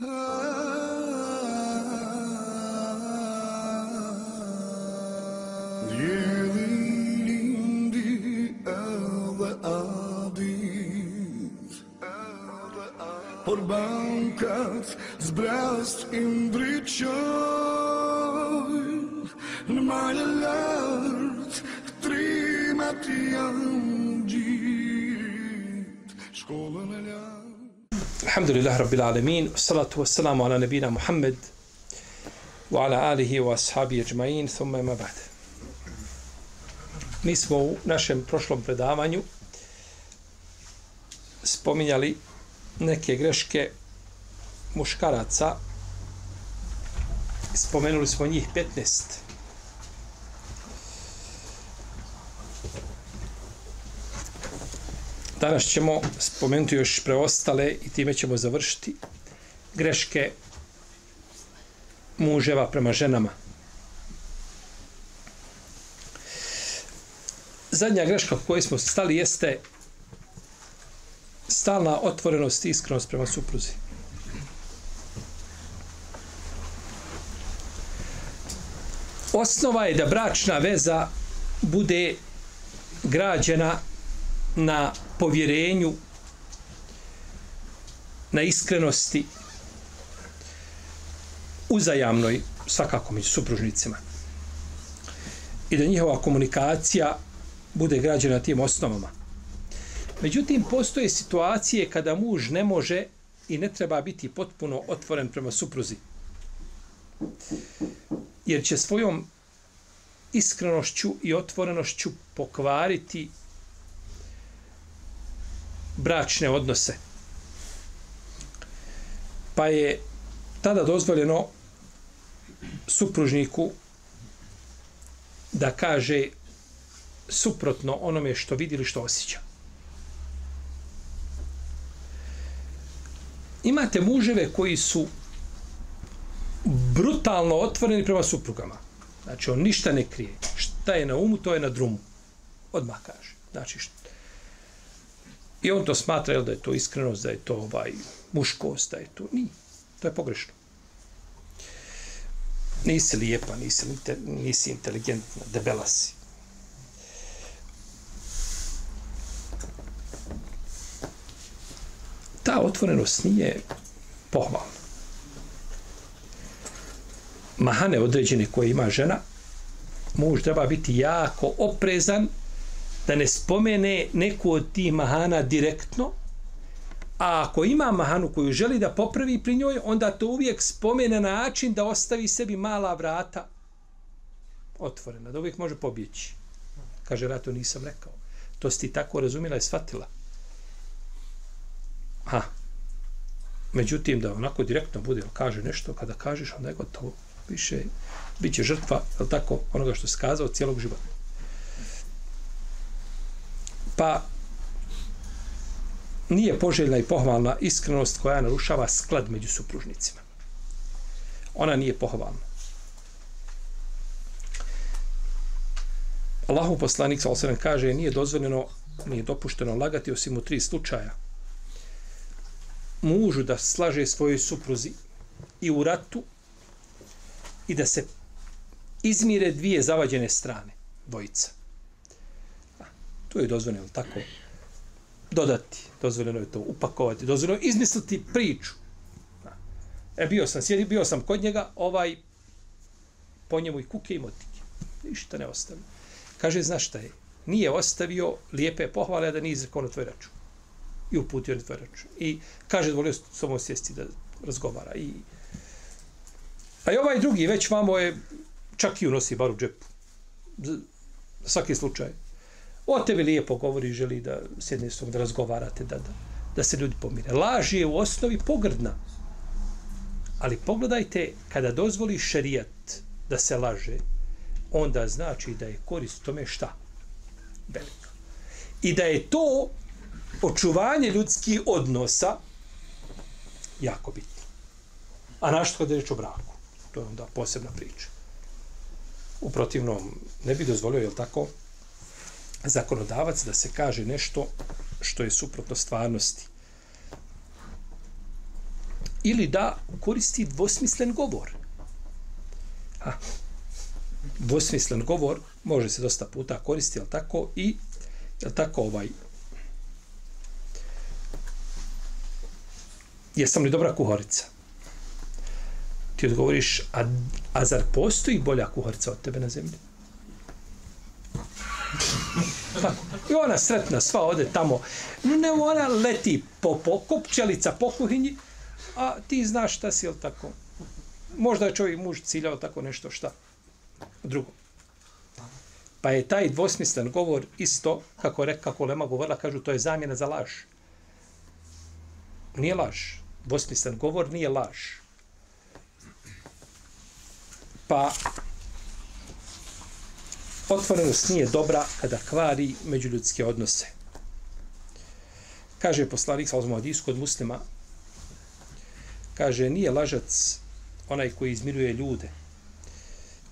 Yelindi elde adit Por kat zbrast imbriçoj Në malë lartë trimat janë gjithë Shkollë Alhamdulillah Rabbil Alamin Salatu wassalamu ala nabina Muhammed Wa ala alihi wa ashabi ajma'in Thumma ima ba'd. Mi smo u našem prošlom predavanju spominjali neke greške muškaraca. Spomenuli smo njih 15 danas ćemo spomenuti još preostale i time ćemo završiti greške muževa prema ženama. Zadnja greška u kojoj smo stali jeste stalna otvorenost i iskrenost prema supruzi. Osnova je da bračna veza bude građena na povjerenju, na iskrenosti, uzajamnoj, svakako među supružnicima. I da njihova komunikacija bude građena na tim osnovama. Međutim, postoje situacije kada muž ne može i ne treba biti potpuno otvoren prema supruzi jer će svojom iskrenošću i otvorenošću pokvariti bračne odnose. Pa je tada dozvoljeno supružniku da kaže suprotno onome što vidi ili što osjeća. Imate muževe koji su brutalno otvoreni prema suprugama. Znači, on ništa ne krije. Šta je na umu, to je na drumu. Odmah kaže. Znači. I on to smatra, jel, da je to iskrenost, da je to ovaj, muškost, da je to... Nije. To je pogrešno. Nisi lijepa, nisi, nisi inteligentna, debela si. Ta otvorenost nije pohvalna mahane određene koje ima žena, muž treba biti jako oprezan da ne spomene neku od tih mahana direktno, a ako ima mahanu koju želi da popravi pri njoj, onda to uvijek spomene na način da ostavi sebi mala vrata otvorena, da uvijek može pobjeći. Kaže, rato nisam rekao. To si ti tako razumjela i shvatila. Ha. Međutim, da onako direktno bude, kaže nešto, kada kažeš, onda je gotovo više bit će žrtva, je tako, onoga što si kazao cijelog života. Pa nije poželjna i pohvalna iskrenost koja narušava sklad među supružnicima. Ona nije pohvalna. Allahu poslanik sa osvijem kaže nije dozvoljeno, nije dopušteno lagati osim u tri slučaja. Mužu da slaže svojoj supruzi i u ratu i da se izmire dvije zavađene strane, dvojica. Tu je dozvoljeno tako dodati, dozvoljeno je to upakovati, dozvoljeno je izmisliti priču. E, bio sam, sjedi, bio sam kod njega, ovaj, po njemu i kuke i motike. Ništa ne ostavio. Kaže, znaš šta je? Nije ostavio lijepe pohvale da nije izrekao na tvoj račun. I uputio na tvoj račun. I kaže, volio samo sjesti da razgovara. I A i ovaj drugi već vamo je čak i unosi bar u džepu. Za svaki slučaj. O tebi lijepo govori, želi da sjedne s da razgovarate, da, da, da se ljudi pomire. Laž je u osnovi pogrdna. Ali pogledajte, kada dozvoli šerijat da se laže, onda znači da je korist tome šta? Velika. I da je to očuvanje ljudskih odnosa jako bitno. A našto kada je reč o braku? to je onda posebna priča. U protivnom, ne bi dozvolio, je tako, zakonodavac da se kaže nešto što je suprotno stvarnosti. ili da koristi dvosmislen govor. Ha. Dvosmislen govor može se dosta puta koristiti, jel tako, i jel tako ovaj jesam li dobra kuharica? Ti odgovoriš, a, a zar postoji bolja kuharica od tebe na zemlji? Tako. I ona sretna, sva ode tamo. Ne, ona leti po pokopčelica po kuhinji, a ti znaš šta si, jel tako? Možda je čovjek muž ciljao tako nešto šta. Drugo. Pa je taj dvosmislen govor isto, kako reka, kako Lema govorila, kažu, to je zamjena za laž. Nije laž. Dvosmislen govor nije laž. Pa otvorenost nije dobra kada kvari međuljudske odnose. Kaže poslanik sa ozmom kod muslima, kaže, nije lažac onaj koji izmiruje ljude,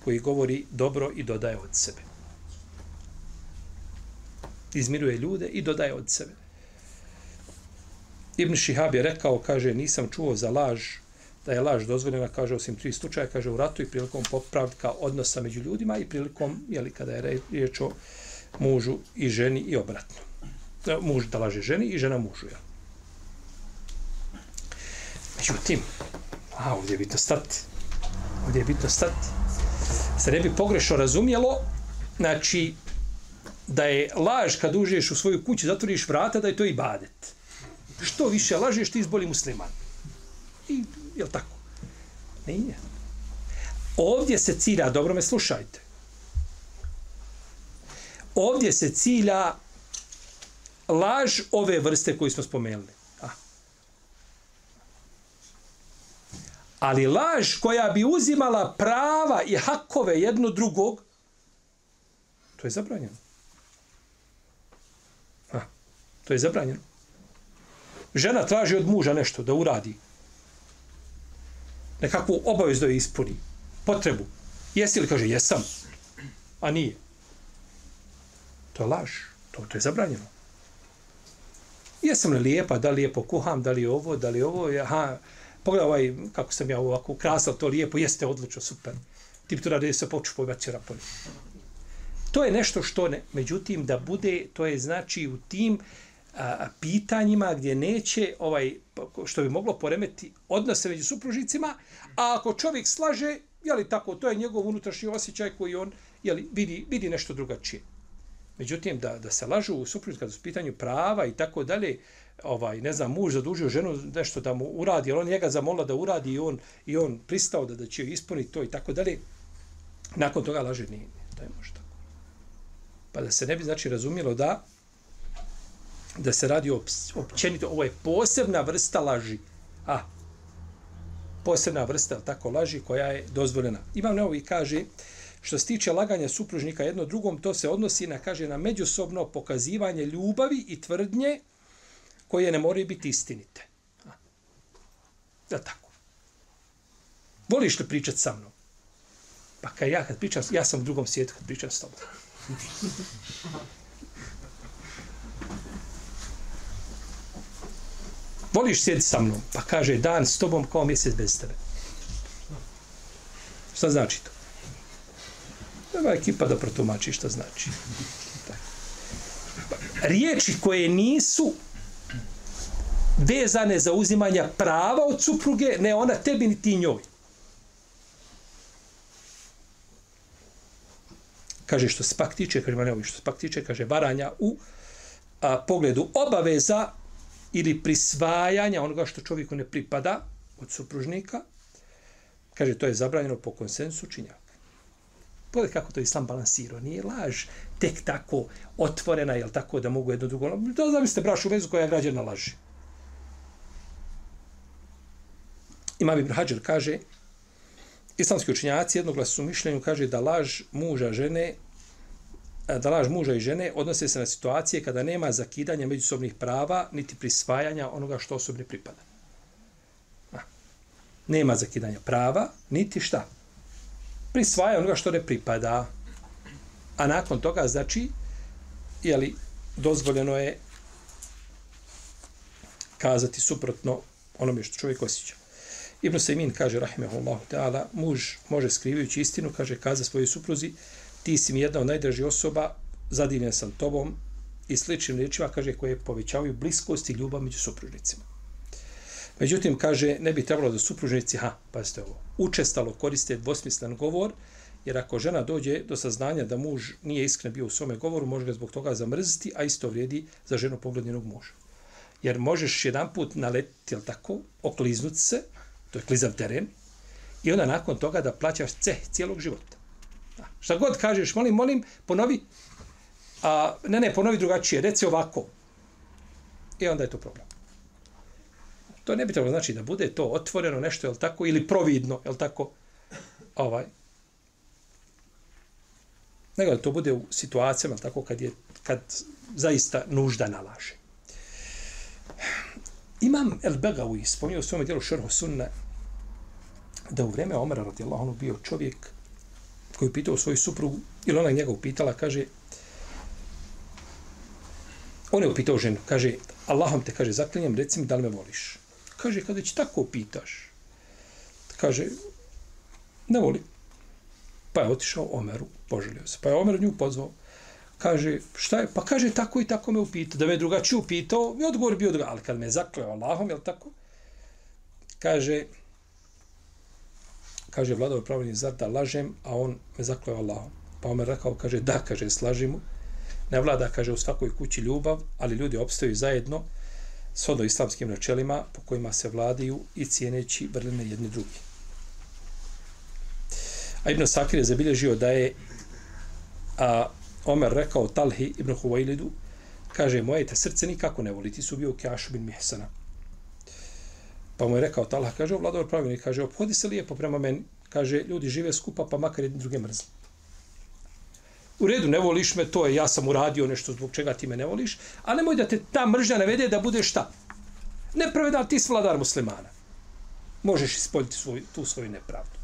koji govori dobro i dodaje od sebe. Izmiruje ljude i dodaje od sebe. Ibn Šihab je rekao, kaže, nisam čuo za laž, da je laž dozvoljena, kaže, osim tri slučaja, kaže, u ratu i prilikom popravka odnosa među ljudima i prilikom, jeli, kada je riječ o mužu i ženi i obratno. Muž da laže ženi i žena mužu, jel? Međutim, a ovdje je bitno stati. Ovdje je bitno stati. Se ne bi pogrešno razumjelo, znači, da je laž kad uđeš u svoju kuću, zatvoriš vrata, da je to i badet. Što više lažeš, ti izboli musliman. I, je li tako? Nije. Ovdje se cilja, dobro me slušajte, ovdje se cilja laž ove vrste koju smo spomenuli. Ali laž koja bi uzimala prava i hakove jedno drugog, to je zabranjeno. A. to je zabranjeno. Žena traži od muža nešto da uradi. Nekakvu obavezu da je ispuni. Potrebu. Jesi li kaže, jesam. A nije. To je laž. To, to je zabranjeno. Jesam li lijepa, da li lijepo kuham, da li ovo, da li ovo, aha, pogledaj ovaj, kako sam ja ovako ukrasao to lijepo, jeste odlično, super. Ti bi to radio se poču po rapoli. To je nešto što ne, međutim, da bude, to je znači u tim a, pitanjima gdje neće, ovaj, što bi moglo poremeti odnose među supružnicima, a ako čovjek slaže, je li tako, to je njegov unutrašnji osjećaj koji on je li, vidi, vidi nešto drugačije. Međutim, da, da se lažu u supružnici kada su pitanju prava i tako dalje, ovaj ne znam muž zadužio ženu nešto da mu uradi, on njega zamolila da uradi i on i on pristao da da će ispuniti to i tako dalje. Nakon toga laže nije, to je možda. Pa da se ne bi znači razumjelo da da se radi općenito ovo je posebna vrsta laži. A posebna vrsta tako laži koja je dozvoljena. Imam Neovi i kaže što se tiče laganja supružnika jedno drugom, to se odnosi na, kaže, na međusobno pokazivanje ljubavi i tvrdnje koje ne moraju biti istinite. Da tako. Voliš li pričat sa mnom? Pa kad ja kad pričam, ja sam u drugom svijetu kad pričam s tobom. Voliš sjeti sa mnom? Pa kaže, dan s tobom kao mjesec bez tebe. Šta znači to? Treba ekipa da protumači šta znači. Riječi koje nisu vezane za uzimanja prava od supruge, ne ona tebi ni ti njoj. Kaže što se pak tiče, kaže Maneovi, što se pak tiče, kaže varanja u a, pogledu obaveza ili prisvajanja onoga što čovjeku ne pripada od supružnika, kaže to je zabranjeno po konsensu činjaka. Pogledaj kako to islam balansirao. Nije laž tek tako otvorena, jel tako da mogu jedno drugo... Da zamislite brašu vezu koja je građana laži. Imam Ibn Hajar kaže, islamski učinjaci jednoglasno su mišljenju kaže da laž muža žene E, da laž muža i žene odnose se na situacije kada nema zakidanja međusobnih prava niti prisvajanja onoga što osobni pripada. Nema zakidanja prava, niti šta? Prisvaja onoga što ne pripada. A nakon toga, znači, jeli, dozvoljeno je kazati suprotno onome što čovjek osjeća. Ibn Sejmin kaže, rahimahullahu ta'ala, muž može skrivajući istinu, kaže, kaza svojoj supruzi, ti si mi jedna od najdražih osoba, zadivljen sam tobom i sličnim riječima, kaže, koje povećavaju bliskost i ljubav među supružnicima. Međutim, kaže, ne bi trebalo da supružnici, ha, pazite ovo, učestalo koriste dvosmislen govor, jer ako žena dođe do saznanja da muž nije iskren bio u svome govoru, može ga zbog toga zamrziti, a isto vrijedi za ženu poglednjenog muža. Jer možeš jedan put naletiti, jel tako, okliznuti se, to je klizav teren, i onda nakon toga da plaćaš ceh cijelog života. Šta god kažeš, molim, molim, ponovi, a, ne, ne, ponovi drugačije, reci ovako. I onda je to problem. To ne bi trebalo znači da bude to otvoreno nešto, je tako, ili providno, je tako, ovaj, nego da to bude u situacijama, tako, kad je, kad zaista nužda nalaže. Imam El Begawi spomnio u svom dijelu Šerho Sunna da u vreme Omara radijallahu anhu bio čovjek koji pitao svoju suprugu ili ona njega upitala, kaže on je upitao ženu, kaže Allahom te, kaže, zaklinjem, reci mi da li me voliš. Kaže, kada će tako pitaš, kaže, ne voli. Pa je otišao Omeru, poželio se. Pa je Omer nju pozvao. Kaže, šta je? Pa kaže, tako i tako me upita. Da me drugačije upitao, mi odgovor bio drugačiji. Ali kad me zakleo Allahom, je tako? Kaže, kaže, vladao pravilni zar da lažem, a on me zakleo Allahom. Pa Omer rekao, kaže, da, kaže, slaži mu. Ne vlada, kaže, u svakoj kući ljubav, ali ljudi opstaju zajedno s odno islamskim načelima po kojima se vladaju i cijeneći vrline jedni drugi. A Ibn Sakir je zabilježio da je a, Omer rekao Talhi ibn Huvajlidu, kaže, moje te srce nikako ne voli, ti su bio Kjašu bin Mihsana. Pa mu je rekao Talha, kaže, vlador pravilni, kaže, obhodi se lijepo prema meni, kaže, ljudi žive skupa, pa makar jedni druge mrzli. U redu, ne voliš me, to je, ja sam uradio nešto zbog čega ti me ne voliš, a nemoj da te ta mržnja navede da bude šta? Nepravedan ti si vladar muslimana. Možeš ispoljiti svoj, tu svoju nepravdu.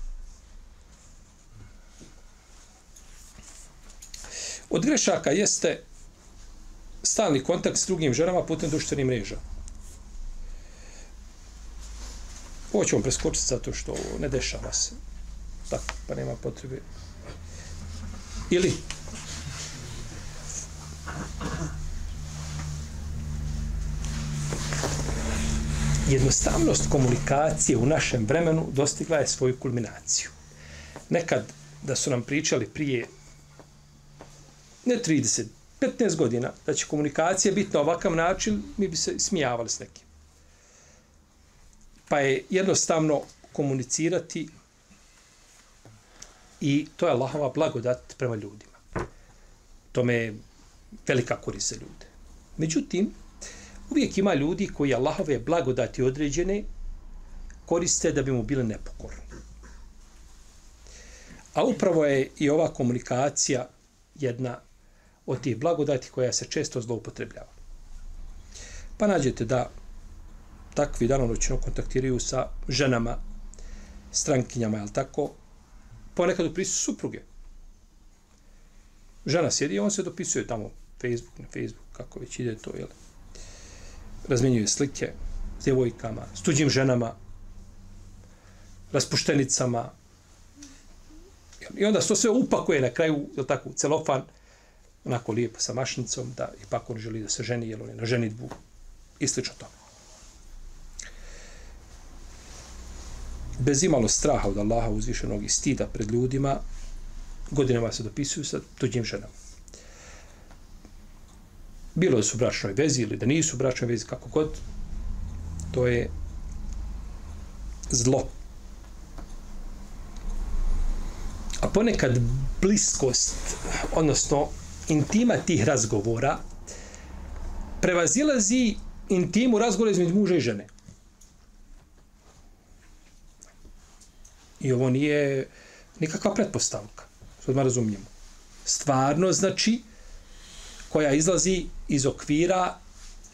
Od grešaka jeste stalni kontakt s drugim ženama putem društvenih mreža. Ovo ćemo preskočiti zato što ovo ne dešava se. Tako, pa nema potrebe. Ili jednostavnost komunikacije u našem vremenu dostigla je svoju kulminaciju. Nekad da su nam pričali prije ne 30, 15 godina, da će komunikacija biti na ovakav način, mi bi se smijavali s nekim. Pa je jednostavno komunicirati i to je Allahova blagodat prema ljudima. To me je velika korist za ljude. Međutim, uvijek ima ljudi koji Allahove blagodati određene koriste da bi mu bile nepokorni. A upravo je i ova komunikacija jedna od tih blagodati koja se često zloupotrebljava. Pa nađete da takvi danonoćno kontaktiraju sa ženama, strankinjama, jel tako, ponekad u prisu supruge. Žena sjedi on se dopisuje tamo Facebook, na Facebook, kako već ide to, jel? Razmenjuje slike s djevojkama, s tuđim ženama, raspuštenicama. I onda to sve upakuje na kraju, jel tako, celofan, onako lijepo sa mašnicom, da ipak on želi da se ženi, jel on je na ženitbu i slično tome. Bez imalo straha od Allaha uzvišenog i stida pred ljudima, godinama se dopisuju sa tuđim ženama. Bilo da su bračnoj vezi ili da nisu bračnoj vezi, kako god, to je zlo. A ponekad bliskost, odnosno intima tih razgovora prevazilazi intimu razgovora između muža i žene. I ovo nije nikakva pretpostavka. Što odmah razumijemo. Stvarno znači koja izlazi iz okvira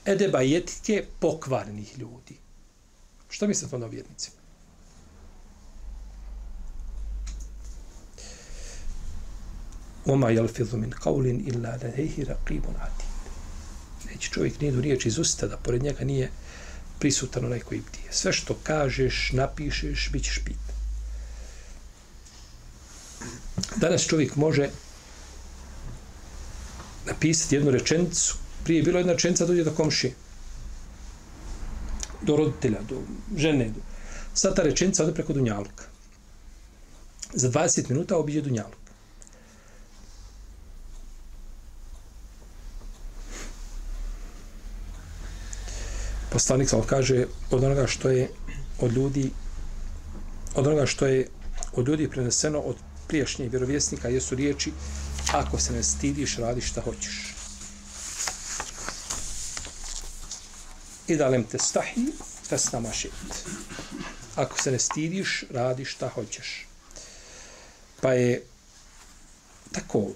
edeba i etike pokvarnih ljudi. Što mislite o novjernicima? Oma jel filu min kaulin illa ladejhi raqibun atid. Neće čovjek nijedu riječ iz usta da pored njega nije prisutan onaj koji bdije. Sve što kažeš, napišeš, bit ćeš pitan. Danas čovjek može napisati jednu rečenicu, prije je bilo jedna rečenica, dođe do komšije, do roditelja, do žene. Do... Sad ta rečenica ode preko Dunjaluka. Za 20 minuta obiđe Dunjaluk. Poslanik sam kaže od onoga što je od ljudi od onoga što je od ljudi preneseno od prijašnjih vjerovjesnika jesu riječi ako se ne stidiš, radi šta hoćeš. I da lem te stahi, fes nama šit. Ako se ne stidiš, radi šta hoćeš. Pa je tako,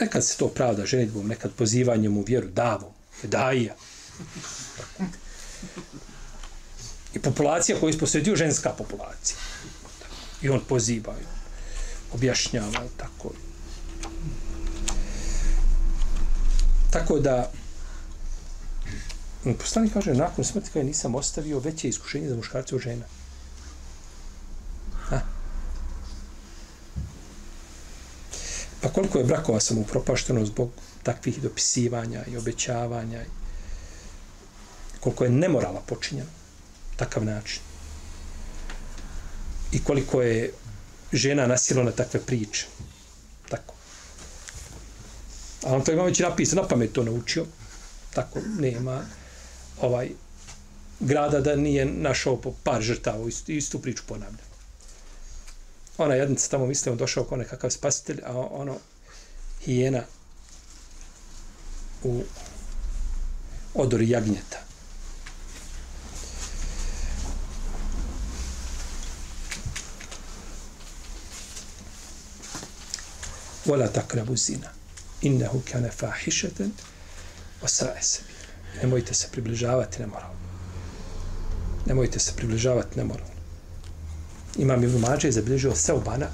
nekad se to pravda ženitbom, nekad pozivanjem u vjeru, davom, daija. I populacija koju je posvedio ženska populacija. I on poziva, objašnjava, tako. Tako da, poslanik kaže, nakon smrti kada nisam ostavio veće iskušenje za muškarce od žena. Ha? Pa koliko je brakova sam upropašteno zbog takvih dopisivanja i obećavanja i koliko je nemorala počinjeno takav način i koliko je žena nasilo na takve priče. Tako. A on to ima već napisano na pamet to naučio. Tako nema ovaj grada da nije našao po par žrtava istu, istu priču ponavlja ona jednica tamo misle on došao kao nekakav spasitelj a ono hijena u odori jagnjeta. ولا تقربوا الزنا إنه كان فاحشة وساء سبيل nemojte se približavati nemoralno. Nemojte se približavati nemoralno. Imam Ibn Mađe zabilježio Seubana,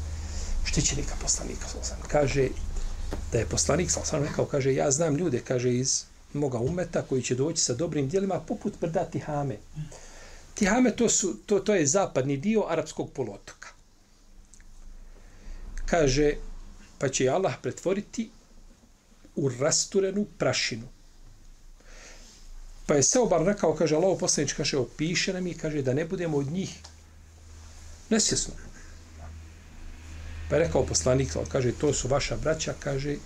štićenika poslanika. Sam. Kaže da je poslanik, sam sam rekao, kaže, ja znam ljude, kaže, iz moga umeta koji će doći sa dobrim dijelima poput brda Tihame. Tihame to, su, to, to je zapadni dio arapskog polotoka. Kaže, pa će Allah pretvoriti u rasturenu prašinu. Pa je Seobar rekao, kaže, Allah poslanič, kaže, opiše nam i kaže, da ne budemo od njih nesvjesno. Pa je rekao poslanik, kaže, to su vaša braća, kaže,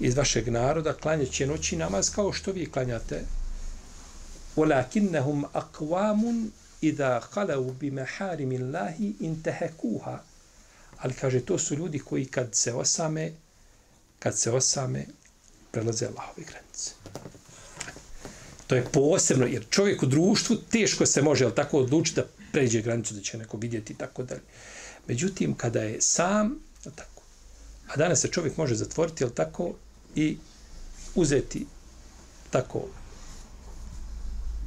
iz vašeg naroda, klanjaće noći namaz kao što vi klanjate. Walakinnahum aqwamun idha khalu bi maharimillahi intahekuha ali kaže to su ljudi koji kad se osame kad se osame prelaze Allahove granice. To je posebno, jer čovjek u društvu teško se može ali tako odlučiti da pređe granicu, da će neko vidjeti i tako dalje. Međutim, kada je sam, tako, a danas se čovjek može zatvoriti, jel tako, i uzeti tako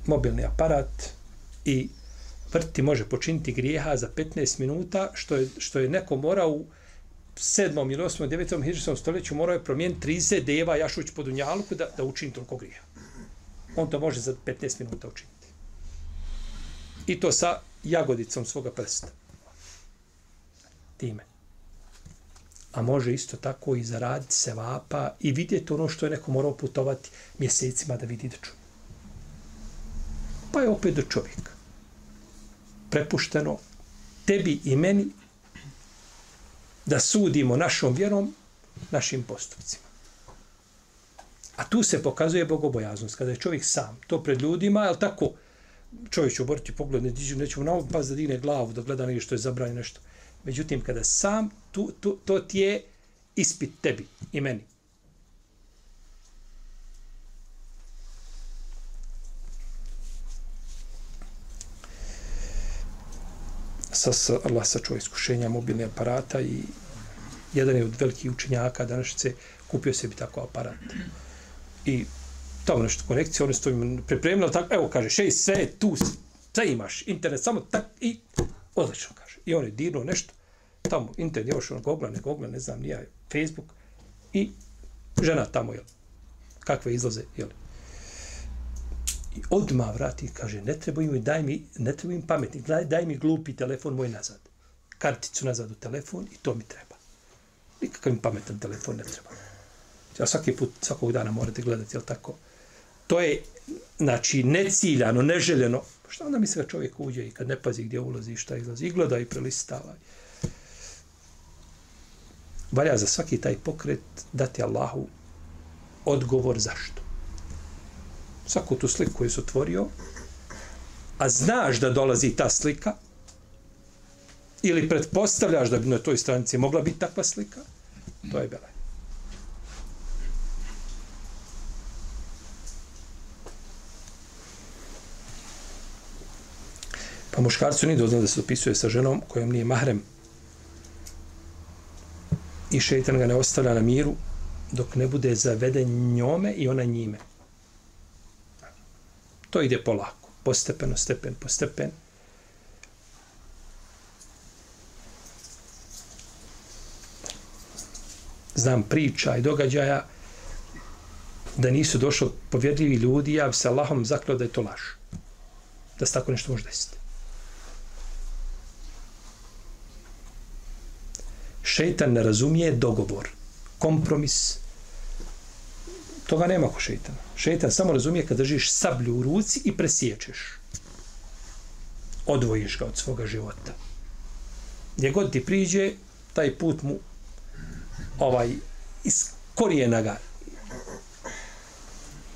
mobilni aparat i vrti može počiniti grijeha za 15 minuta, što je, što je neko morao u 7. ili 8. 9. hiđarskom stoljeću morao je promijeniti 30 deva jašuć po dunjalku da, da učini toliko grijeha. On to može za 15 minuta učiniti. I to sa jagodicom svoga prsta. Time. A može isto tako i zaraditi se vapa i vidjeti ono što je neko morao putovati mjesecima da vidi da čuje. Pa je opet do čovjeka prepušteno tebi i meni da sudimo našom vjerom, našim postupcima. A tu se pokazuje bogobojaznost. Kada je čovjek sam, to pred ljudima, je tako, čovjek će oboriti pogled, neće, neće mu naopet pas da digne glavu, da gleda nešto što je zabranjeno nešto. Međutim, kada sam, tu, tu, to ti je ispit tebi i meni. Sa, sa Allah sačuva iskušenja mobilnih aparata i jedan je od velikih učenjaka današnjice kupio sebi tako aparat. I tamo nešto konekcije, oni su to pripremili, tako, evo kaže, šest, sve tu, sve imaš, internet, samo tak, i odlično kaže. I on je dirno nešto, tamo, internet, još ono, gogla, ne gogla, ne znam, nija, Facebook, i žena tamo, jel, kakve izlaze, jel. I odma vrati, kaže, ne trebaju mi, daj mi, ne trebaju im pametni, daj, daj mi glupi telefon moj nazad. Karticu nazad u telefon i to mi treba. Nikakav im pametan telefon ne treba. Ja svaki put, svakog dana morate gledati, jel tako? To je, znači, neciljano, neželjeno. Šta onda misle da čovjek uđe i kad ne pazi gdje ulazi i šta izlazi? I gleda i prelistava. Valja za svaki taj pokret dati Allahu odgovor zašto. Svaku tu sliku koju su otvorio, a znaš da dolazi ta slika, ili pretpostavljaš da bi na toj stranici mogla biti takva slika, to je belaj. Pa muškarcu nije dozno da se opisuje sa ženom kojom nije mahrem. I šeitan ga ne ostavlja na miru dok ne bude zaveden njome i ona njime. To ide polako. Postepeno, stepen, po stepen. Znam priča i događaja da nisu došli povjerljivi ljudi, ja bi se Allahom zaklao da je to laž. Da se tako nešto može desiti. šeitan ne razumije dogovor, kompromis. Toga nema ko šeitana. Šeitan samo razumije kad držiš sablju u ruci i presiječeš. Odvojiš ga od svoga života. Gdje god ti priđe, taj put mu ovaj, iz korijena ga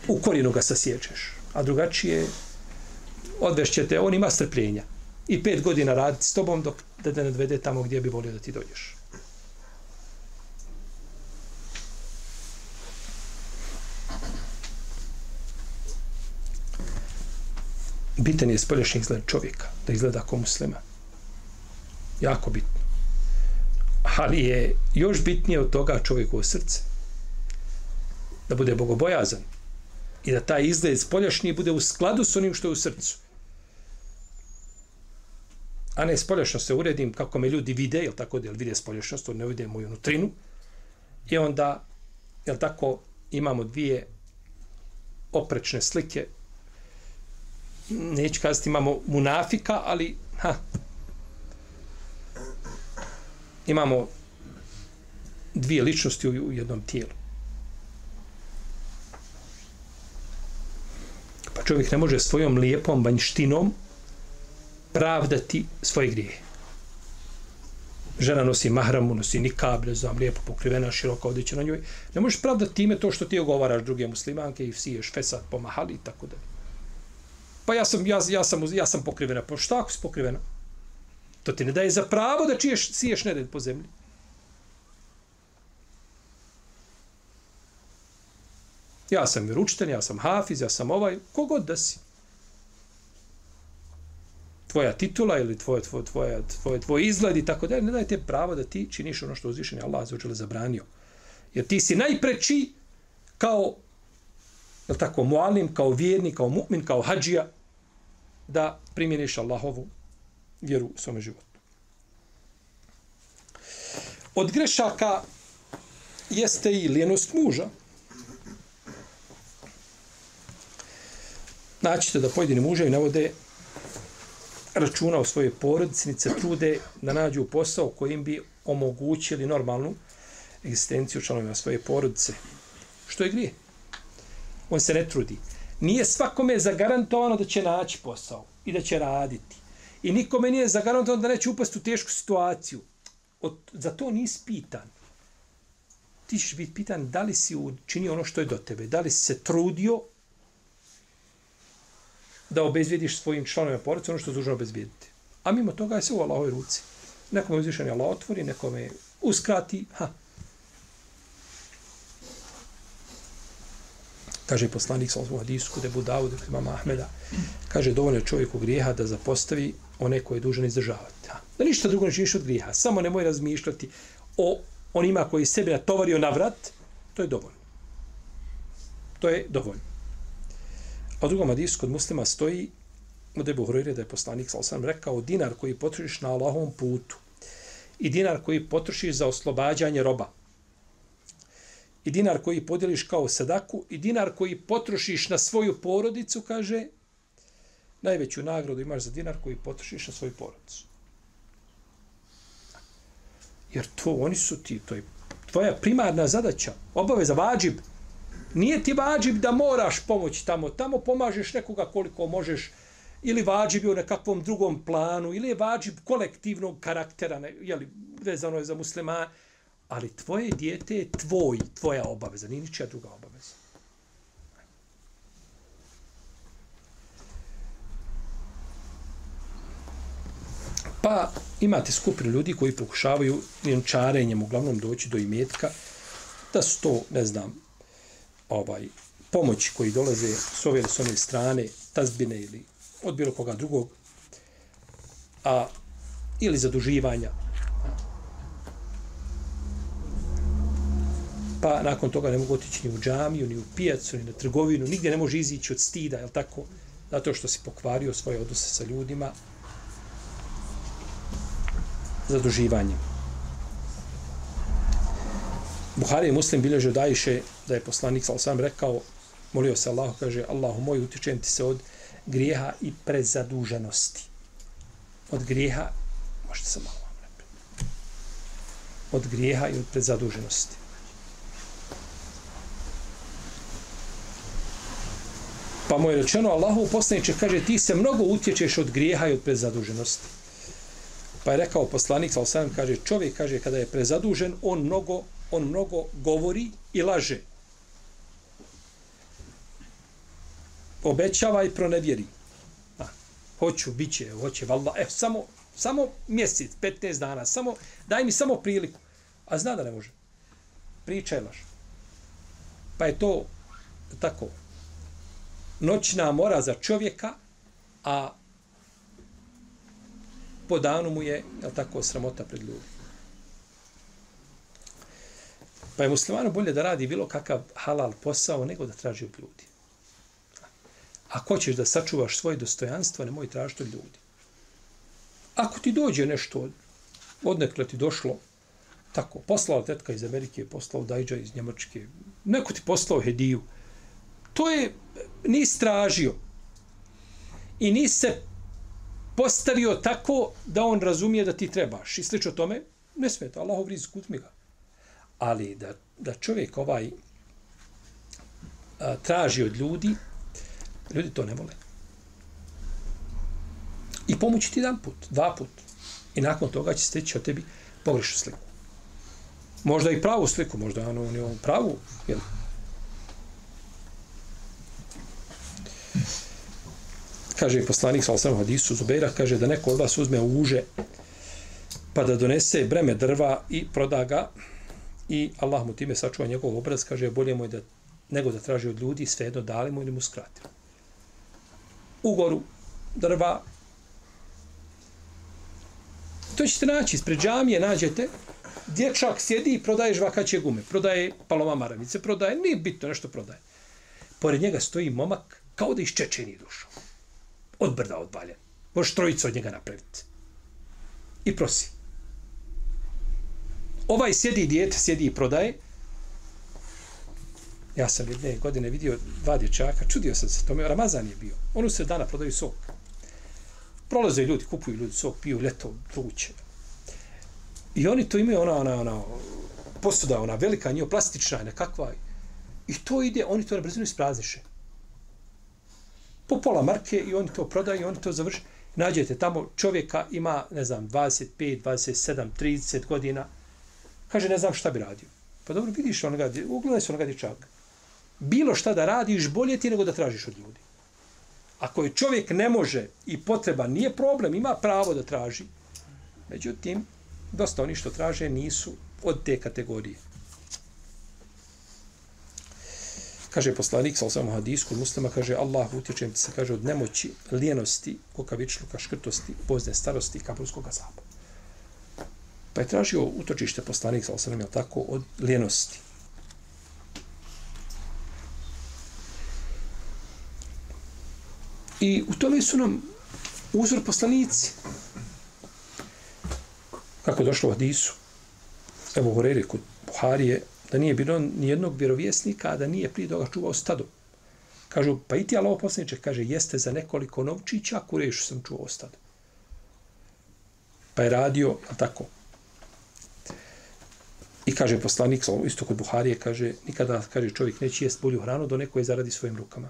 u korijenu ga sasječeš. A drugačije odvešćete, on ima strpljenja. I pet godina raditi s tobom dok da te ne dovede tamo gdje bi volio da ti dođeš. Bitan je spoljašnji izgled čovjeka, da izgleda kao muslima. Jako bitno. Ali je još bitnije od toga čovjekovo srce. Da bude bogobojazan. I da taj izgled spoljašnji bude u skladu s onim što je u srcu. A ne spoljašno se uredim kako me ljudi vide, jel tako da vide spolješnost, ne vide moju nutrinu. I onda, jel tako, imamo dvije oprečne slike neću kazati imamo munafika, ali ha, imamo dvije ličnosti u, u jednom tijelu. Pa čovjek ne može svojom lijepom vanjštinom pravdati svoje grijehe. Žena nosi mahramu, nosi nikab, ne znam, lijepo pokrivena, široka odjeća na njoj. Ne možeš pravdati time to što ti ogovaraš druge muslimanke i siješ fesat po mahali i tako dalje. Pa ja sam, ja, ja sam, ja sam pokrivena. Pa šta ako si pokrivena? To ti ne daje za pravo da čiješ, siješ nered po zemlji. Ja sam vjeručitelj, ja sam hafiz, ja sam ovaj, kogod da si. Tvoja titula ili tvoje, tvoje, tvoje, tvoje, tvoj izgled i tako dalje, ne daje te pravo da ti činiš ono što uzvišen je Allah za zabranio. Jer ti si najpreči kao je tako, mualim, kao vjerni, kao mu'min, kao hađija, da primjeniš Allahovu vjeru u svome životu. Od grešaka jeste i lijenost muža. Naćite da pojedini muže navode računa o svojoj porodici, se trude da nađu posao kojim bi omogućili normalnu egzistenciju članovima svoje porodice. Što je grije? On se ne trudi nije svakome zagarantovano da će naći posao i da će raditi. I nikome nije zagarantovano da neće upasti u tešku situaciju. Od, za to nisi pitan. Ti ćeš biti pitan da li si učinio ono što je do tebe. Da li si se trudio da obezvijediš svojim članovima porodice ono što je dužno obezvijediti. A mimo toga je sve u Allahove ruci. Nekome uzvišen je Allah otvori, nekome uskrati. Ha, kaže poslanik sa osmog hadisu kod Ebu Dawud, kod imama Ahmeda, kaže dovoljno čovjeku grijeha da zapostavi one koje je dužan izdržavati. Da ništa drugo ne činiš od grijeha, samo nemoj razmišljati o onima koji sebe natovario na vrat, to je dovoljno. To je dovoljno. A u drugom hadisu kod muslima stoji od Ebu Hrojre da je poslanik sa osam rekao dinar koji potrošiš na Allahovom putu i dinar koji potrošiš za oslobađanje roba i dinar koji podijeliš kao sadaku i dinar koji potrošiš na svoju porodicu, kaže, najveću nagradu imaš za dinar koji potrošiš na svoju porodicu. Jer to, oni su ti, to je tvoja primarna zadaća, obaveza, vađib. Nije ti vađib da moraš pomoći tamo, tamo pomažeš nekoga koliko možeš, ili vađib je u nekakvom drugom planu, ili je vađib kolektivnog karaktera, ne, jeli, vezano je za muslimana, ali tvoje dijete je tvoj, tvoja obaveza, nije ničija druga obaveza. Pa imate skupinu ljudi koji pokušavaju vjenčarenjem uglavnom doći do imetka, da su to, ne znam, ovaj, pomoći koji dolaze s ove ili s one strane, tazbine ili od bilo koga drugog, a, ili zaduživanja. Pa nakon toga ne mogu otići ni u džamiju, ni u pijacu, ni na trgovinu, nigdje ne može izići od stida, je tako? Zato što si pokvario svoje odnose sa ljudima, zaduživanjem. Buhari i Muslim bilježe da iše da je poslanik sa sam rekao, molio se Allah, kaže, Allahu moj, utičem ti se od grijeha i prezaduženosti. Od grijeha, možete se malo vam repiti, od grijeha i od prezaduženosti. Pa mu je rečeno, Allahu poslaniče, kaže, ti se mnogo utječeš od grijeha i od prezaduženosti. Pa je rekao poslanik, sa osam, kaže, čovjek, kaže, kada je prezadužen, on mnogo, on mnogo govori i laže. Obećava i pronevjeri. A, hoću, bit će, hoće, valda, e, samo, samo mjesec, 15 dana, samo, daj mi samo priliku. A zna da ne može. Priča je laž. Pa je to tako, noćna mora za čovjeka, a po danu mu je, je tako, sramota pred ljudi. Pa je muslimanu bolje da radi bilo kakav halal posao nego da traži od ljudi. Ako ćeš da sačuvaš svoje dostojanstvo, nemoj tražiti od ljudi. Ako ti dođe nešto od, odnekle ti došlo, tako, poslala tetka iz Amerike, poslao Dajđa iz Njemačke, neko ti poslao hediju, to je, ni tražio i ni se postavio tako da on razumije da ti trebaš. I slično tome, ne smeta, Allahov rizik, utmi ga. Ali da, da čovjek ovaj a, traži od ljudi, ljudi to ne vole. I pomoći ti jedan put, dva put. I nakon toga će steći od tebi pogrešu sliku. Možda i pravu sliku, možda ono, on pravu, jel? Kaže poslanik sa osam hadisu Zubeira, kaže da neko od vas uzme uže pa da donese breme drva i proda ga i Allah mu time sačuva njegov obraz, kaže bolje mu je da nego da traži od ljudi, svejedno dali mu ili mu skrati. Ugoru drva to ćete naći, ispred džamije nađete dječak sjedi i prodaje žvakaće gume, prodaje paloma maravice, prodaje, nije bitno nešto prodaje. Pored njega stoji momak kao da iz Čečeni došao od brda odvaljen. Možeš trojicu od njega napraviti. I prosi. Ovaj sjedi dijete, sjedi i prodaje. Ja sam jedne godine vidio dva dječaka, čudio sam se tome, Ramazan je bio. On se dana prodaju sok. Prolaze ljudi, kupuju ljudi sok, piju ljeto, vruće. I oni to imaju ona, ona, ona, posuda, ona velika, nije plastična, nekakva. I to ide, oni to na brzinu isprazniše po pola marke i oni to prodaju i oni to završi. Nađete tamo čovjeka ima, ne znam, 25, 27, 30 godina. Kaže, ne znam šta bi radio. Pa dobro, vidiš onoga, ugledaj se onoga dječaka. Bilo šta da radiš, bolje ti nego da tražiš od ljudi. Ako je čovjek ne može i potreba, nije problem, ima pravo da traži. Međutim, dosta oni što traže nisu od te kategorije. Kaže poslanik sa osam hadisku muslima, kaže Allah utječem ti se, kaže od nemoći, lijenosti, kukavičluka, škrtosti, pozne starosti i kaburskog azaba. Pa je tražio utočište poslanik sa osam, jel tako, od lijenosti. I u tome su nam uzor poslanici. Kako je došlo u hadisu? Evo Horeri kod Buharije, da nije bilo nijednog vjerovjesnika, a da nije prije toga čuvao stado. Kažu, pa i ti Allaho poslaniče, kaže, jeste za nekoliko novčića, kurešu sam čuvao stado. Pa je radio, a tako. I kaže poslanik, isto kod Buharije, kaže, nikada, kaže, čovjek neće jest bolju hranu do neko je zaradi svojim rukama.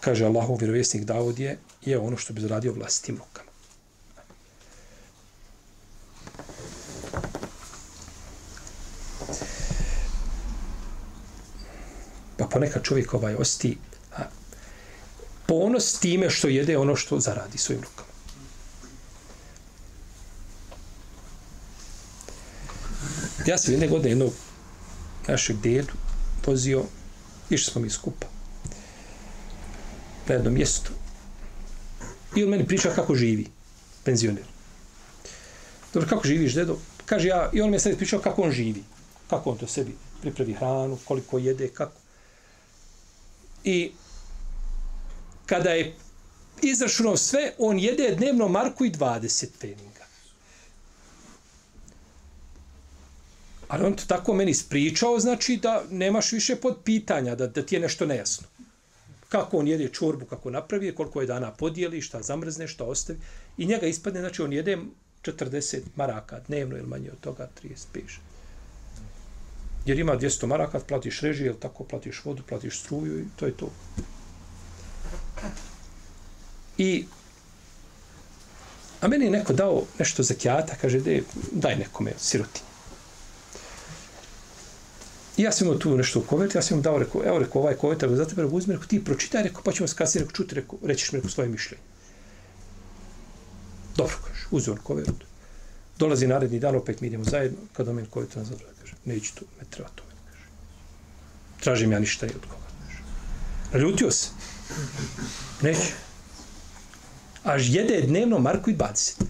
Kaže Allahov vjerovjesnik Davod je, je ono što bi zaradio vlastitim rukama. Ponekad čovjek ovaj osti a, ponos time što jede ono što zaradi svojim rukama. Ja sam jedne godine jednog našeg dedu pozio, išli smo mi skupa na jednom mjestu. I on meni priča kako živi, penzioner. Dobro, kako živiš, dedo? Kaže ja, i on mi je sad pričao kako on živi. Kako on to sebi pripravi hranu, koliko jede, kako. I kada je izrašuno sve, on jede dnevno marku i 20 peninga. Ali on to tako meni spričao, znači da nemaš više pod pitanja, da, da ti je nešto nejasno. Kako on jede čorbu, kako napravi, koliko je dana podijeli, šta zamrzne, šta ostavi. I njega ispadne, znači on jede 40 maraka dnevno ili manje od toga, 35. Jer ima 200 maraka, platiš režije, ili tako platiš vodu, platiš struju i to je to. I a meni je neko dao nešto za kjata, kaže, daj nekome siroti. I ja sam imao tu nešto u koverti, ja sam mu dao, rekao, evo, rekao, ovaj kovertar za tebe, uzmi, rekao, ti pročitaj, rekao, pa ćemo se kasnije, rekao, čuti, rekao, rećiš mi, rekao, svoje mišljenje. Dobro, kaže, uzeo on kovert. Dolazi naredni dan, opet mi idemo zajedno, kad on meni kovertu nazad, neću to, ne treba to, kaže. Tražim ja ništa i od koga, kaže. Naljutio se. Neće. Až jede dnevno Marku i 20.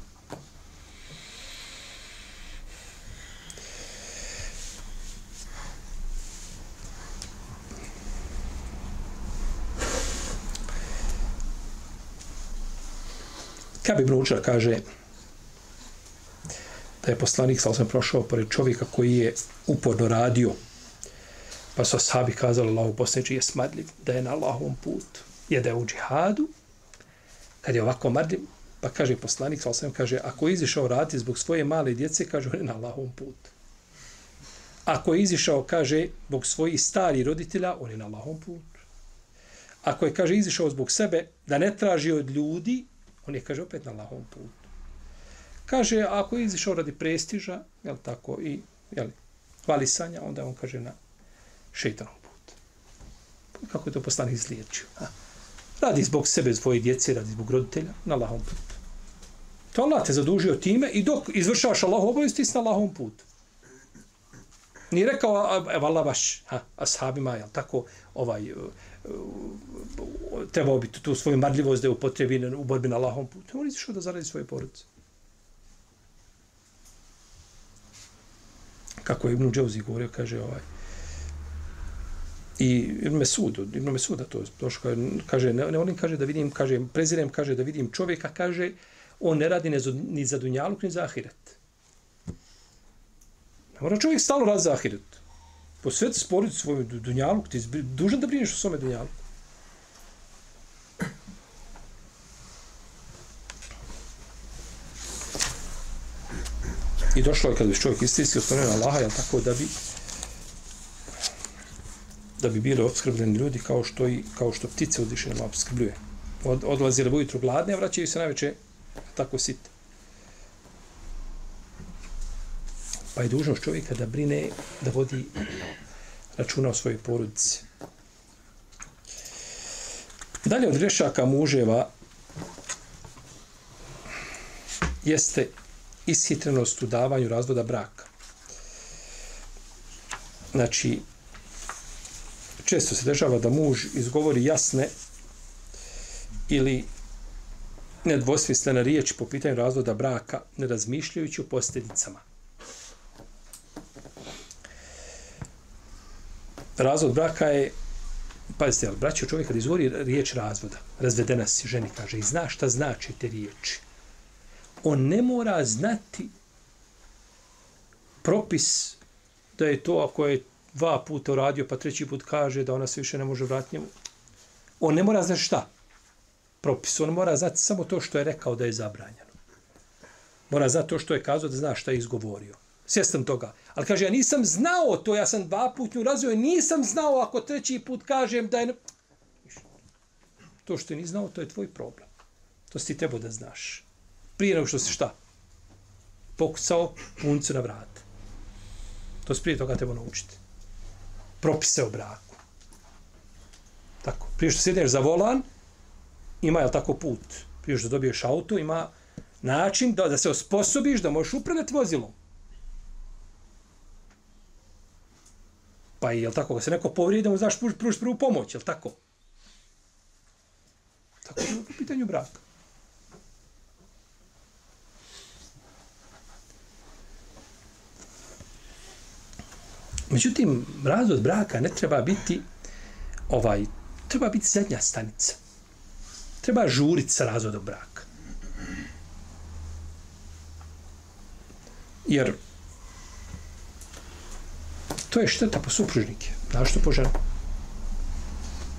Kabi Bručar kaže da je poslanik sa osam prošao pored čovjeka koji je uporno radio, pa su sahabi kazali Allahu posljednji je smadljiv, da je na Allahovom putu, je da je u džihadu, kad je ovako mrdljiv, pa kaže poslanik sa osam, kaže, ako je izišao raditi zbog svoje male djece, kaže, on je na Allahovom putu. Ako je izišao, kaže, zbog svojih stari roditelja, on je na Allahovom putu. Ako je, kaže, izišao zbog sebe, da ne traži od ljudi, On je, kaže, opet na Allahovom putu. Kaže, ako je izišao radi prestiža, jel tako, i jel, hvalisanja, onda on kaže na šeitanom put. Kako je to poslanik izliječio? Ha? Radi zbog sebe, svoje djece, radi zbog roditelja, na lahom putu. To Allah te zadužio time i dok izvršavaš Allahu obavijest, ti si na Allahovom putu. Nije rekao, evo Allah baš, ha, ashabima, jel tako, ovaj, eh, eh, trebao bi tu svoju marljivost da je upotrebi u borbi na Allahom putu. On izišao da zaradi svoje porodice. Kako je Ibn Džavzi govorio, kaže ovaj, I Ibn Mesud, Ibn Mesud, da to došlo, kaže, ne, ne volim, kaže da vidim, kaže, prezirem, kaže da vidim čovjeka, kaže, on ne radi ni za dunjaluk, ni za ahiret. Ne mora čovjek stalo radi za ahiret. Posveti sporicu svoju dunjaluk, ti je dužan da brineš o svome dunjaluku. I došlo je kad bi čovjek istinski ostavljeno na Allaha, tako da bi da bi bili obskrbljeni ljudi kao što i kao što ptice uzvišeno Allah obskrbljuje. Od, odlazile ujutru gladne, vraćaju se najveće tako site. Pa je dužnost čovjeka da brine, da vodi računa o svojoj porodici. Dalje od grešaka muževa jeste ishitrenost u davanju razvoda braka. Znači, često se dešava da muž izgovori jasne ili nedvosmislene riječi po pitanju razvoda braka, ne razmišljajući o posljedicama. Razvod braka je, pazite, ali braćo čovjek kad izvori riječ razvoda, razvedena si ženi, kaže, i zna šta znači te riječi on ne mora znati propis da je to ako je dva puta uradio, pa treći put kaže da ona se više ne može vratiti njemu. On ne mora znati šta? Propis. On mora znati samo to što je rekao da je zabranjeno. Mora znati to što je kazao da zna šta je izgovorio. Svjestan toga. Ali kaže, ja nisam znao to, ja sam dva put nju razio, nisam znao ako treći put kažem da je... To što je ni znao, to je tvoj problem. To si ti trebao da znaš. Prije nego što si šta? Pokucao puncu na vrat. To se prije toga treba naučiti. Propise o braku. Tako. Prije što sjedneš za volan, ima, je tako, put? Prije što dobiješ auto, ima način da, da se osposobiš da možeš upravljati vozilom. Pa je, li tako, kad se neko povrijedi, da mu znaš pružiti prvu pomoć, je li tako? Tako je u pitanju braka. Međutim, razvod braka ne treba biti ovaj, treba biti zadnja stanica. Treba žuriti sa razvodom braka. Jer to je šteta po supružnike. Znaš što po ženu?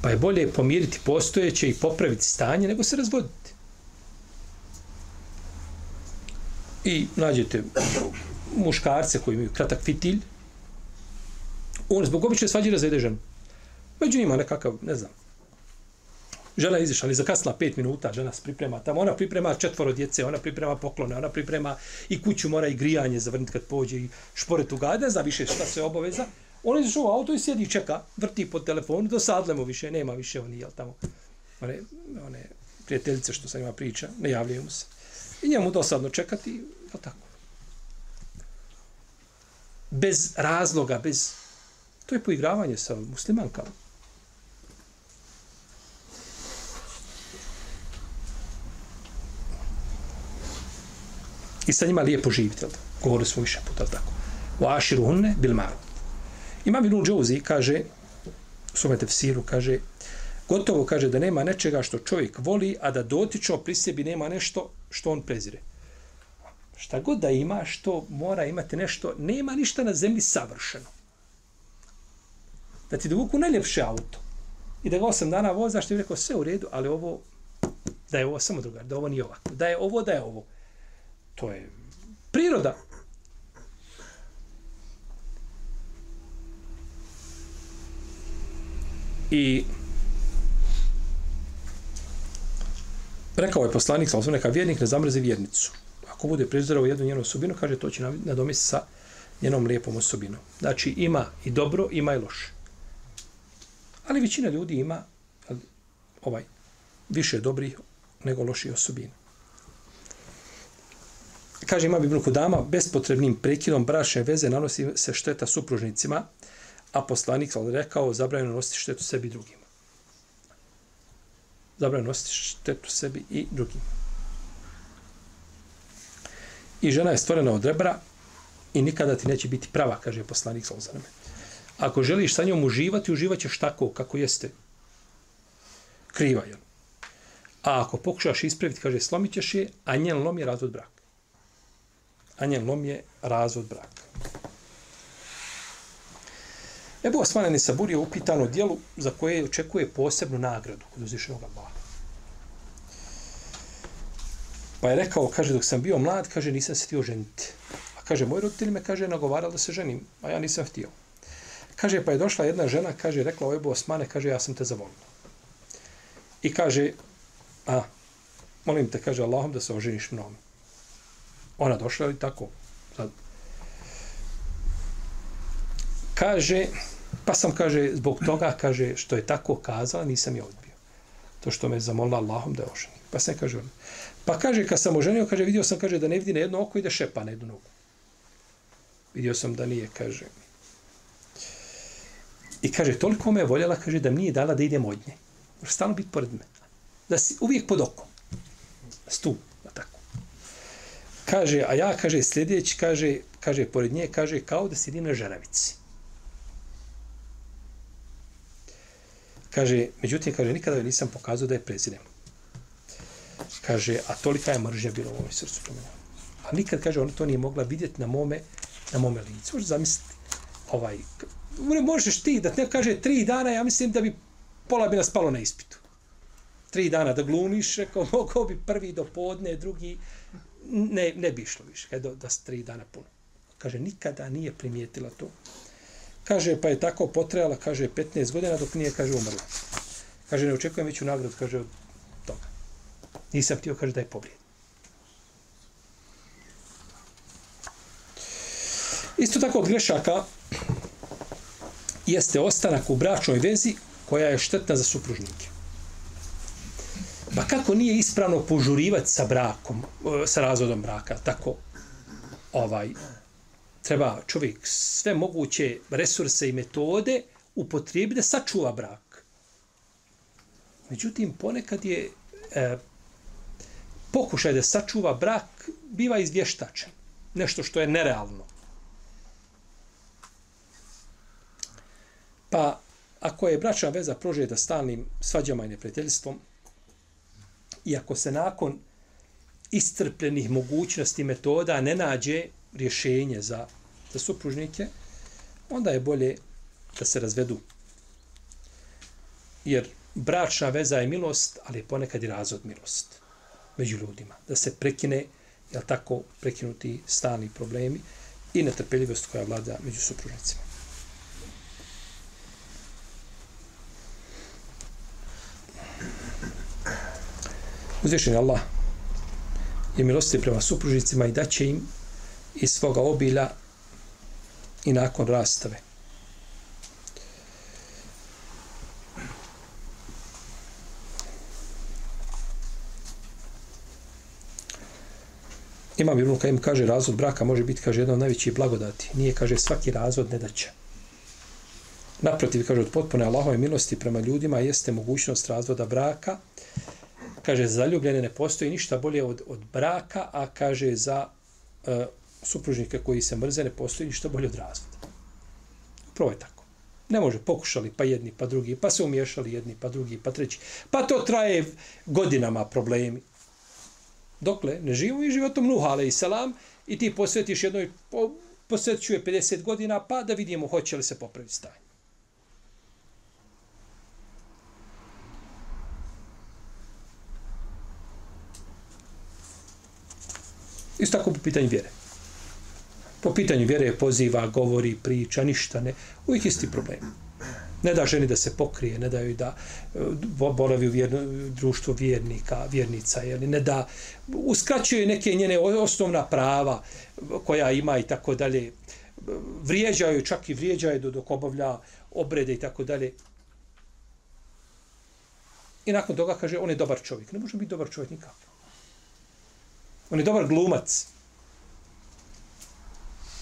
Pa je bolje pomiriti postojeće i popraviti stanje nego se razvoditi. I nađete muškarce koji imaju kratak fitilj, on zbog obične svađe razvede ženu. Među njima nekakav, ne znam, žena je izišla, ali zakasla pet minuta, žena se priprema tamo, ona priprema četvoro djece, ona priprema poklone, ona priprema i kuću mora i grijanje zavrniti kad pođe i šporet u gade, zna više šta se obaveza. On je u auto i sjedi i čeka, vrti po telefonu, dosadle mu više, nema više oni, jel tamo, one, one prijateljice što sa njima priča, ne javljaju mu se. I njemu dosadno čekati, jel tako. Bez razloga, bez... To je poigravanje sa muslimankama. i sa njima lijepo živite. Govorili smo više puta tako. U aširu hunne bil maru. Imam Ibn Džouzi kaže, u svome tefsiru kaže, gotovo kaže da nema nečega što čovjek voli, a da dotično pri sebi nema nešto što on prezire. Šta god da ima, što mora imati nešto, nema ništa na zemlji savršeno. Da ti dovuku najljepše auto i da ga osam dana vozaš, ti bi rekao sve u redu, ali ovo, da je ovo samo drugar, da ovo nije ovako, da je ovo, da je ovo. To je priroda. I rekao je poslanik, sa neka vjernik ne zamrzi vjernicu. Ako bude prizorao jednu njenu osobinu, kaže to će nadomesti sa njenom lijepom osobinom. Znači ima i dobro, ima i loše. Ali većina ljudi ima ovaj više dobrih nego loših osobina kaže ima Ibn Kudama, bespotrebnim prekidom brašne veze nanosi se šteta supružnicima, a poslanik je rekao, zabranjeno nositi štetu sebi i drugima. Zabranjeno nositi štetu sebi i drugima. I žena je stvorena od rebra i nikada ti neće biti prava, kaže poslanik Salzaname. Ako želiš sa njom uživati, uživat ćeš tako kako jeste. Kriva je. A ako pokušaš ispraviti, kaže, slomit ćeš je, a njen lom je razvod braka a njen lom je razvod braka. Ebu Osmane Nisabur je upitan o dijelu za koje očekuje posebnu nagradu kod uzvišenog Allaha. Pa je rekao, kaže, dok sam bio mlad, kaže, nisam se htio ženiti. A kaže, moj roditelj me, kaže, nagovarali da se ženim, a ja nisam htio. Kaže, pa je došla jedna žena, kaže, rekla o Ebu Osmane, kaže, ja sam te zavolila. I kaže, a, molim te, kaže, Allahom da se oženiš mnom. Ona došla i tako. Sad. Kaže, pa sam, kaže, zbog toga, kaže, što je tako kazala, nisam je odbio. To što me zamolila Allahom da je oženi. Pa se kaže ona. Pa kaže, kad sam oženio, kaže, vidio sam, kaže, da ne vidi na jedno oko i da šepa na jednu nogu. Vidio sam da nije, kaže. I kaže, toliko me je voljela, kaže, da mi nije dala da idem od nje. Stalno biti pored me. Da si uvijek pod okom. tako. kaže, a ja, kaže, sljedeći, kaže, kaže, pored nje, kaže, kao da sjedim na žaravici. Kaže, međutim, kaže, nikada joj nisam pokazao da je prezirem. Kaže, a tolika je mržnja bila u mojoj srcu. A nikad, kaže, ona to nije mogla vidjeti na mome na mome licu. Možete zamisliti ovaj, ne možeš ti da ne kaže tri dana, ja mislim da bi pola bi nas palo na ispitu. Tri dana da glumiš, rekao, mogao bi prvi do podne, drugi, ne, ne bi išlo više, kada da s tri dana puno. Kaže, nikada nije primijetila to. Kaže, pa je tako potrebala, kaže, 15 godina dok nije, kaže, umrla. Kaže, ne očekujem veću nagradu, kaže, od toga. Nisam htio, kaže, da je povrijed. Isto tako od grešaka jeste ostanak u bračnoj vezi koja je štetna za supružnike. Pa kako nije ispravno požurivati sa brakom, e, sa razvodom braka, tako ovaj treba čovjek sve moguće resurse i metode upotrijebiti da sačuva brak. Međutim, ponekad je e, pokušaj da sačuva brak biva izvještačen. Nešto što je nerealno. Pa, ako je bračna veza prožeta stalnim svađama i neprijateljstvom, i ako se nakon iscrpljenih mogućnosti metoda ne nađe rješenje za, za supružnike, onda je bolje da se razvedu. Jer bračna veza je milost, ali je ponekad i razvod milost među ljudima. Da se prekine, jel tako, prekinuti stalni problemi i netrpeljivost koja vlada među supružnicima. Uzvišen Allah je milosti prema supružnicima i daće im iz svoga obilja i nakon rastave. Imam Ibn Kajim kaže razvod braka može biti kaže jedna od najvećih blagodati. Nije kaže svaki razvod ne daće. Naprotiv, kaže od potpune Allahove milosti prema ljudima jeste mogućnost razvoda braka kaže, za zaljubljene ne postoji ništa bolje od, od braka, a kaže, za e, supružnike koji se mrze ne postoji ništa bolje od razvoda. Upravo je tako. Ne može, pokušali pa jedni, pa drugi, pa se umiješali jedni, pa drugi, pa treći. Pa to traje godinama problemi. Dokle, ne živu i životom Nuh, ale i salam, i ti posvetiš jednoj, po, 50 godina, pa da vidimo hoće li se popraviti stanje. Isto tako po pitanju vjere. Po pitanju vjere poziva, govori, priča, ništa ne. Uvijek isti problem. Ne da ženi da se pokrije, ne da joj da e, boravi u vjerno, društvo vjernika, vjernica, jeli, ne da uskraćuje neke njene osnovna prava koja ima i tako dalje. Vrijeđaju, čak i vrijeđaju do dok obavlja obrede i tako dalje. I nakon toga kaže, on je dobar čovjek. Ne može biti dobar čovjek nikako. On je dobar glumac.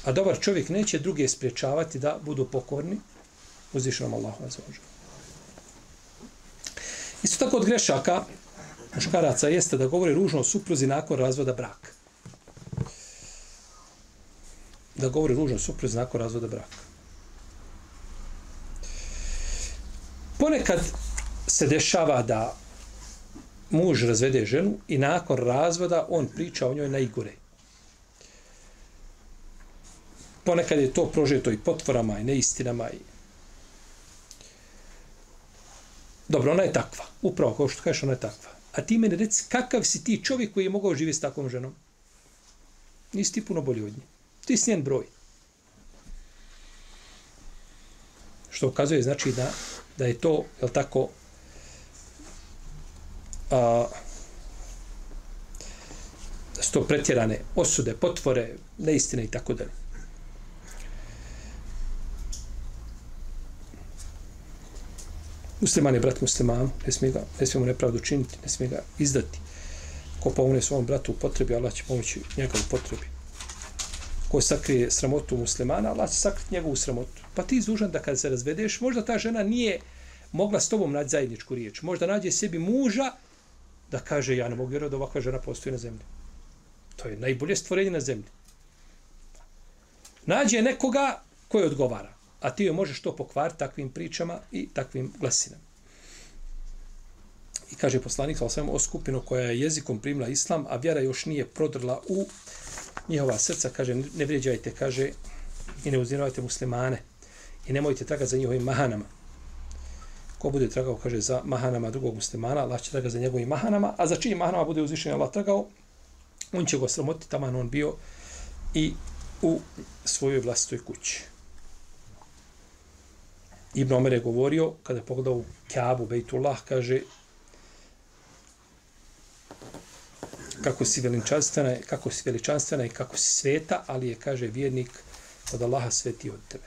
A dobar čovjek neće druge spriječavati da budu pokorni uzvišenom Allahu azzawajal. Isto tako od grešaka muškaraca jeste da govori ružno o supruzi nakon razvoda braka. Da govori ružno o supruzi nakon razvoda braka. Ponekad se dešava da muž razvede ženu i nakon razvoda on priča o njoj najgore. Ponekad je to prožeto i potvorama i neistinama. I... Dobro, ona je takva. Upravo kao što kažeš, ona je takva. A ti meni reci, kakav si ti čovjek koji je mogao živjeti s takvom ženom? Nisi ti puno bolji od nje. Ti si njen broj. Što ukazuje, znači da, da je to, je tako, a, sto pretjerane osude, potvore, neistine i tako dalje. Musliman je brat musliman, ne smije, ga, ne smije mu nepravdu činiti, ne smije ga izdati. Ko pa pomogne svom bratu u potrebi, Allah će pomoći njega u potrebi. Ko sakrije sramotu muslimana, Allah će sakriti njegovu sramotu. Pa ti izdužan da kad se razvedeš, možda ta žena nije mogla s tobom naći zajedničku riječ. Možda nađe sebi muža da kaže ja ne mogu vjerovati da ovakva žena postoji na zemlji. To je najbolje stvorenje na zemlji. Nađe nekoga koji odgovara, a ti joj možeš to pokvariti takvim pričama i takvim glasinama. I kaže poslanik sa osvijem o skupinu koja je jezikom primila islam, a vjera još nije prodrla u njihova srca, kaže, ne vrijeđajte, kaže, i ne uzirajte muslimane i nemojte tragati za njihovim mahanama. Ko bude tragao, kaže, za mahanama drugog muslimana, Allah će tragati za njegovim mahanama, a za čijim mahanama bude uzvišen Allah tragao, on će go sramotiti, taman on bio i u svojoj vlastitoj kući. Ibn Omer je govorio, kada je pogledao u Kaabu, Bejtullah, kaže, kako si veličanstvena, kako si veličanstvena i kako si sveta, ali je, kaže, vjernik od Allaha sveti od tebe.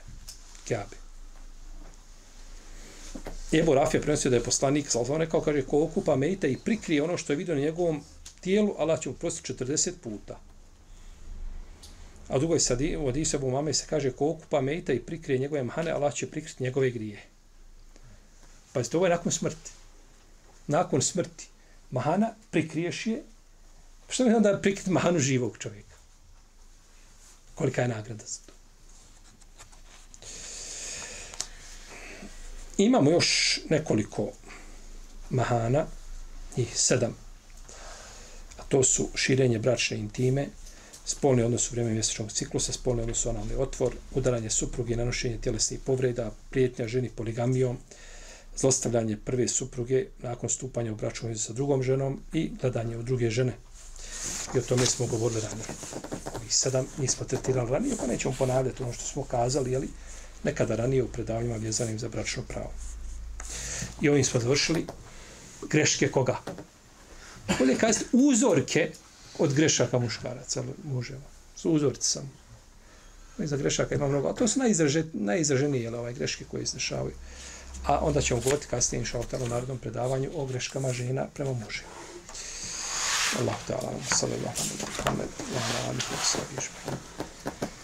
Kaabe. Ebu Rafija prenosio da je poslanik, sa Allahom rekao, kaže, ko okupa mejta i prikrije ono što je vidio na njegovom tijelu, Allah će mu prostiti 40 puta. A u drugoj sadi, u Adisu Ebu Mame se kaže, ko okupa mejta i prikrije njegove mahane, Allah će prikriti njegove grije. Pa ovo je nakon smrti. Nakon smrti. Mahana prikriješ je, što mi onda prikriti mahanu živog čovjeka? Kolika je nagrada za to? Imamo još nekoliko mahana, njih sedam, a to su širenje bračne intime, spolni odnos u vrijeme mjesečnog ciklusa, spolni odnos u analni otvor, udaranje supruge, nanošenje tjelesnih povreda, prijetnja ženi poligamijom, zlostavljanje prve supruge nakon stupanja u bračnu vezu sa drugom ženom i gledanje u druge žene. I o tome smo govorili ranije. I sedam nismo tretirali ranije, pa nećemo ponavljati ono što smo kazali, ali nekada ranije u predavanjima vjezanim za bračno pravo. I ovim smo završili greške koga? Bolje kazati uzorke od grešaka muškaraca, muževa. Su uzorci samo. I za grešaka ima mnogo. A to su najizraže, najizraženije jel, ovaj, greške koje izdešavaju. A onda ćemo govoriti kasnije inša Allah u narodnom predavanju o greškama žena prema mužima. Allah ta'ala, sallallahu alaihi wa sallam, wa sallam, wa sallam, wa sallam,